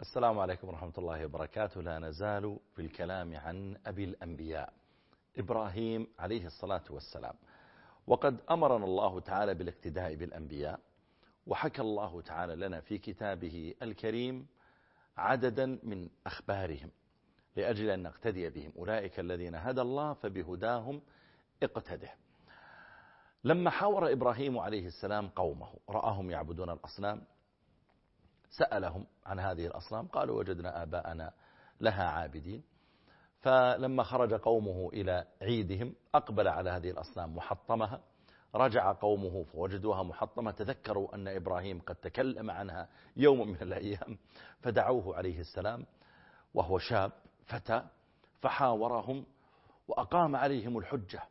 السلام عليكم ورحمة الله وبركاته. لا نزال في الكلام عن أبي الأنبياء إبراهيم عليه الصلاة والسلام. وقد أمرنا الله تعالى بالاقتداء بالأنبياء وحكى الله تعالى لنا في كتابه الكريم عددا من أخبارهم لأجل أن نقتدي بهم. أولئك الذين هدى الله فبهداهم اقتده. لما حاور إبراهيم عليه السلام قومه رآهم يعبدون الأصنام سألهم عن هذه الأصنام قالوا وجدنا آباءنا لها عابدين. فلما خرج قومه إلى عيدهم أقبل على هذه الأصنام محطمها رجع قومه فوجدوها محطمة تذكروا أن إبراهيم قد تكلم عنها يوم من الأيام فدعوه عليه السلام وهو شاب فتى فحاورهم وأقام عليهم الحجة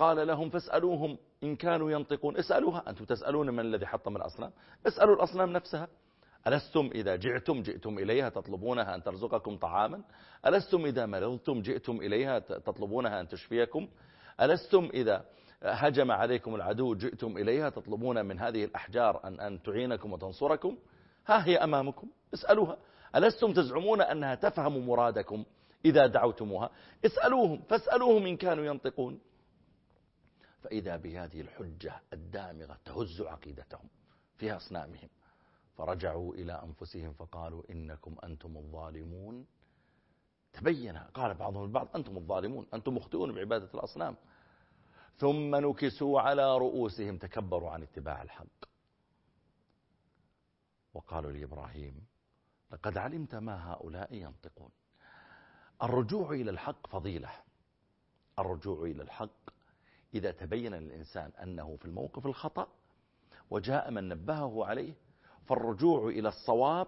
لهم فاسألوهم إن كانوا ينطقون. اسألوها. أنتم تسألون من الذي حطم الأصنام؟ اسألوا الأصنام نفسها. ألستم إذا جئتم؟ جئتم إليها تطلبونها أن ترزقكم طعاما. ألستم إذا مرضتم جئتم إليها تطلبونها أن تشفيكم. ألستم إذا هجم عليكم العدو؟ جئتم إليها تطلبون من هذه الأحجار أن, أن تعينكم وتنصركم. ها هي أمامكم. اسألوها. ألستم تزعمون أنها تفهم مرادكم إذا دعوتموها؟ اسألوهم. فاسألوهم إن كانوا ينطقون. فإذا بهذه الحجة الدامغة تهز عقيدتهم في أصنامهم. فرجعوا إلى أنفسهم فقالوا إنكم أنتم الظالمون. تبين قال بعضهم البعض أنتم الظالمون أنتم مخطئون بعبادة الأصنام. ثم نكسوا على رؤوسهم تكبروا عن اتباع الحق. وقالوا لإبراهيم لقد علمت ما هؤلاء ينطقون. الرجوع إلى الحق فضيلة. الرجوع إلى الحق إذا تبين للإنسان أنه في الموقف الخطأ وجاء من نبهه عليه فالرجوع إلى الصواب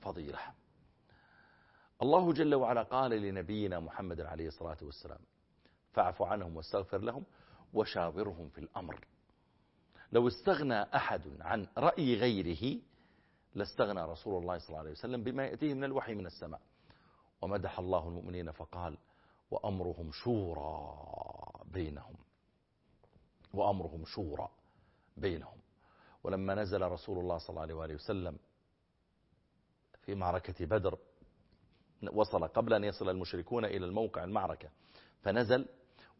فضيلة. الله جل وعلا قال لنبينا محمد عليه الصلاة والسلام فاعف عنهم واستغفر لهم وشاورهم في الأمر. لو استغنى أحد عن رأي غيره لاستغنى رسول الله صلى الله عليه وسلم بما يأتيه من الوحي من السماء. ومدح الله المؤمنين فقال وأمرهم شورى بينهم. وأمرهم شورى بينهم. ولما نزل رسول الله صلى الله عليه وسلم في معركة بدر وصل قبل أن يصل المشركون إلى الموقع المعركة فنزل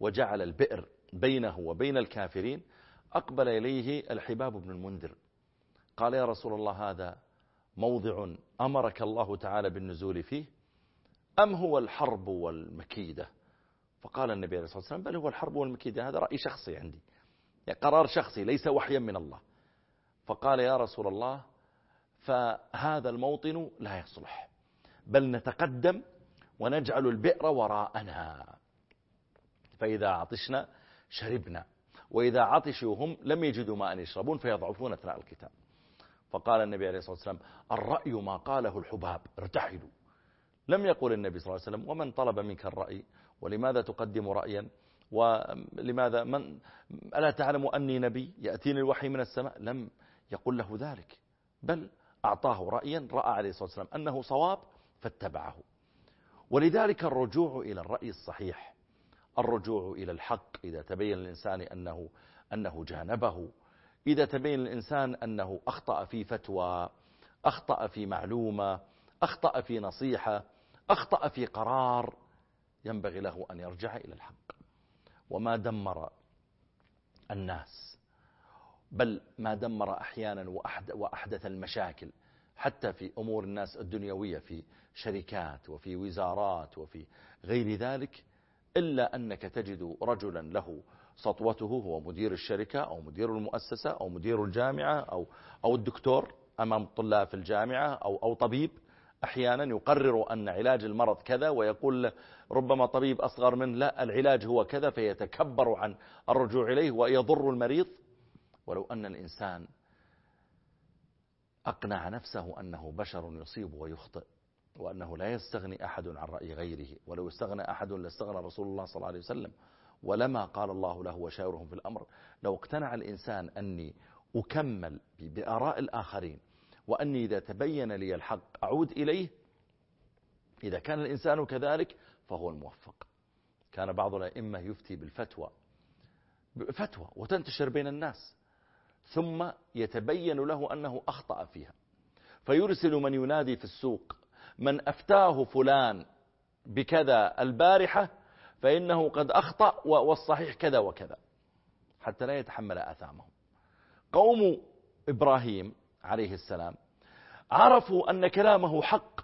وجعل البئر بينه وبين الكافرين أقبل إليه الحباب بن المنذر. قال يا رسول الله هذا موضع أمرك الله تعالى بالنزول فيه أم هو الحرب والمكيدة؟ فقال النبي عليه الصلاة والسلام بل هو الحرب والمكيدة هذا رأي شخصي عندي. يعني قرار شخصي ليس وحيا من الله. فقال يا رسول الله فهذا الموطن لا يصلح. بل نتقدم ونجعل البئر وراءنا. فإذا عطشنا شربنا. وإذا عطشوا هم لم يجدوا ماء يشربون فيضعفون أثناء الكتاب. فقال النبي عليه الصلاة والسلام الرأي ما قاله الحباب ارتحلوا. لم يقل النبي صلى الله عليه وسلم ومن طلب منك الرأي ولماذا تقدم رأيا؟ ولماذا؟ من ألا تعلم أني نبي يأتيني الوحي من السماء؟ لم يقول له ذلك. بل أعطاه رأيا رأى عليه الصلاة والسلام أنه صواب فاتبعه. ولذلك الرجوع إلى الرأي الصحيح. الرجوع إلى الحق إذا تبين الإنسان أنه, أنه جانبه. إذا تبين الإنسان أنه أخطأ في فتوى أخطأ في معلومة أخطأ في نصيحة أخطأ في قرار ينبغي له أن يرجع إلى الحق. وما دمر الناس بل ما دمر أحيانا وأحدث المشاكل حتى في أمور الناس الدنيوية في شركات وفي وزارات وفي غير ذلك إلا أنك تجد رجلا له سطوته هو مدير الشركة أو مدير المؤسسة أو مدير الجامعة أو, أو الدكتور أمام الطلاب في الجامعة أو, أو طبيب أحيانا يقرر أن علاج المرض كذا ويقول ربما طبيب أصغر منه لا العلاج هو كذا فيتكبر عن الرجوع إليه ويضر المريض. ولو أن الإنسان أقنع نفسه أنه بشر يصيب ويخطئ وأنه لا يستغني أحد عن رأي غيره ولو استغنى أحد لاستغنى رسول الله صلى الله عليه وسلم ولما قال الله له وشاورهم في الأمر لو اقتنع الإنسان أني أكمل بآراء الآخرين وأني إذا تبين لي الحق أعود إليه. إذا كان الإنسان كذلك فهو الموفق. كان بعض الأئمة يفتي بالفتوى فتوى وتنتشر بين الناس ثم يتبين له أنه أخطأ فيها. فيرسل من ينادي في السوق من أفتاه فلان بكذا البارحة فإنه قد أخطأ والصحيح كذا وكذا. حتى لا يتحمل آثامهم. قوم إبراهيم عليه السلام. عرفوا أن كلامه حق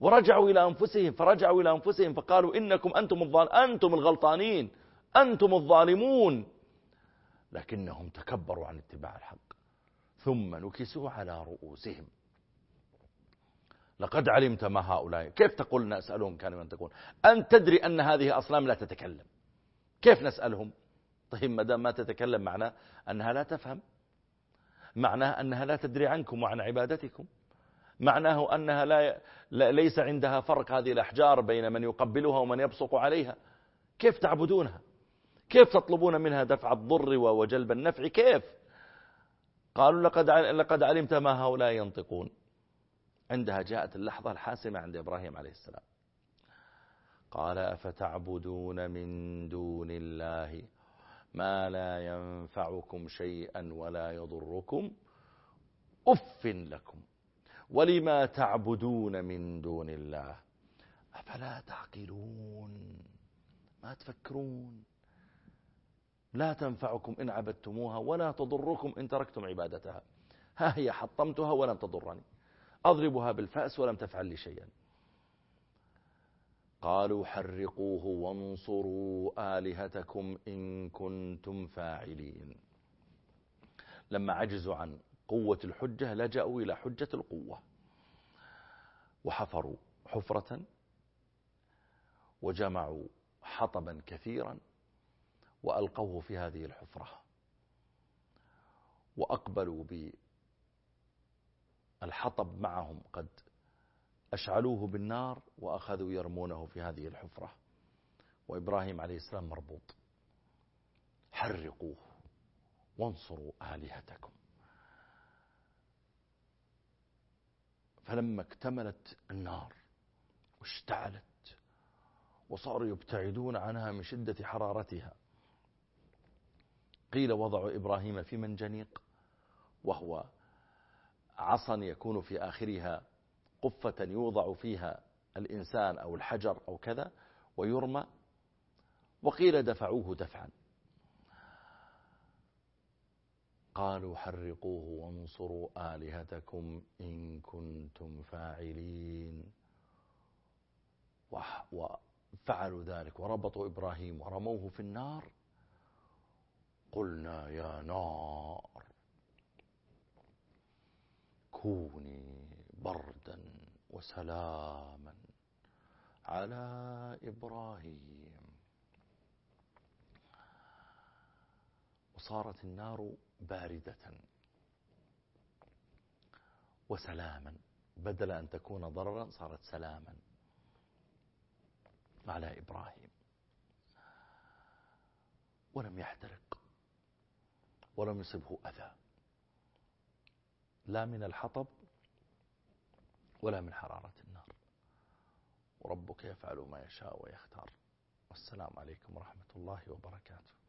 ورجعوا إلى أنفسهم فرجعوا إلى أنفسهم فقالوا إنكم أنتم, أنتم الغلطانين أنتم الظالمون. لكنهم تكبروا عن اتباع الحق ثم نكسوا على رؤوسهم. لقد علمت ما هؤلاء. كيف تقول نسألهم؟ كانوا من تقول. أن تدري أن هذه أصنام لا تتكلم. كيف نسألهم؟ طيب ما دام ما تتكلم معناه أنها لا تفهم. معناه أنها لا تدري عنكم وعن عبادتكم. معناه أنها لا ليس عندها فرق هذه الأحجار بين من يقبلها ومن يبصق عليها. كيف تعبدونها؟ كيف تطلبون منها دفع الضر وجلب النفع؟ كيف؟ قالوا لقد لقد علمت ما هؤلاء ينطقون. عندها جاءت اللحظة الحاسمة عند إبراهيم عليه السلام. قال أفتعبدون من دون الله ما لا ينفعكم شيئا ولا يضركم. أف لكم. ولما تعبدون من دون الله؟ أفلا تعقلون؟ ما تفكرون؟ لا تنفعكم إن عبدتموها ولا تضركم إن تركتم عبادتها. ها هي حطمتها ولم تضرني. أضربها بالفأس ولم تفعل لي شيئا. قالوا حرقوه وانصروا آلهتكم إن كنتم فاعلين. لما عجزوا عن قوة الحجة لجأوا إلى حجة القوة. وحفروا حفرة وجمعوا حطبا كثيرا وألقوه في هذه الحفرة. وأقبلوا بالحطب معهم قد أشعلوه بالنار وأخذوا يرمونه في هذه الحفرة. وإبراهيم عليه السلام مربوط. حرقوه. وانصروا آلهتكم. فلما اكتملت النار واشتعلت وصاروا يبتعدون عنها من شدة حرارتها قيل وضعوا إبراهيم في منجنيق وهو عصا يكون في آخرها قفة يوضع فيها الإنسان أو الحجر أو كذا ويرمى. وقيل دفعوه دفعا. قالوا حرقوه وانصروا آلهتكم إن كنتم فاعلين. وفعلوا ذلك وربطوا إبراهيم ورموه في النار. قلنا يا نار كوني بردا. وسلاما على إبراهيم. وصارت النار باردة. وسلاما بدل أن تكون ضررا صارت سلاما على إبراهيم. ولم يحترق ولم يصبه أذى. لا من الحطب ولا من حرارة النار. وربك يفعل ما يشاء ويختار. والسلام عليكم ورحمة الله وبركاته.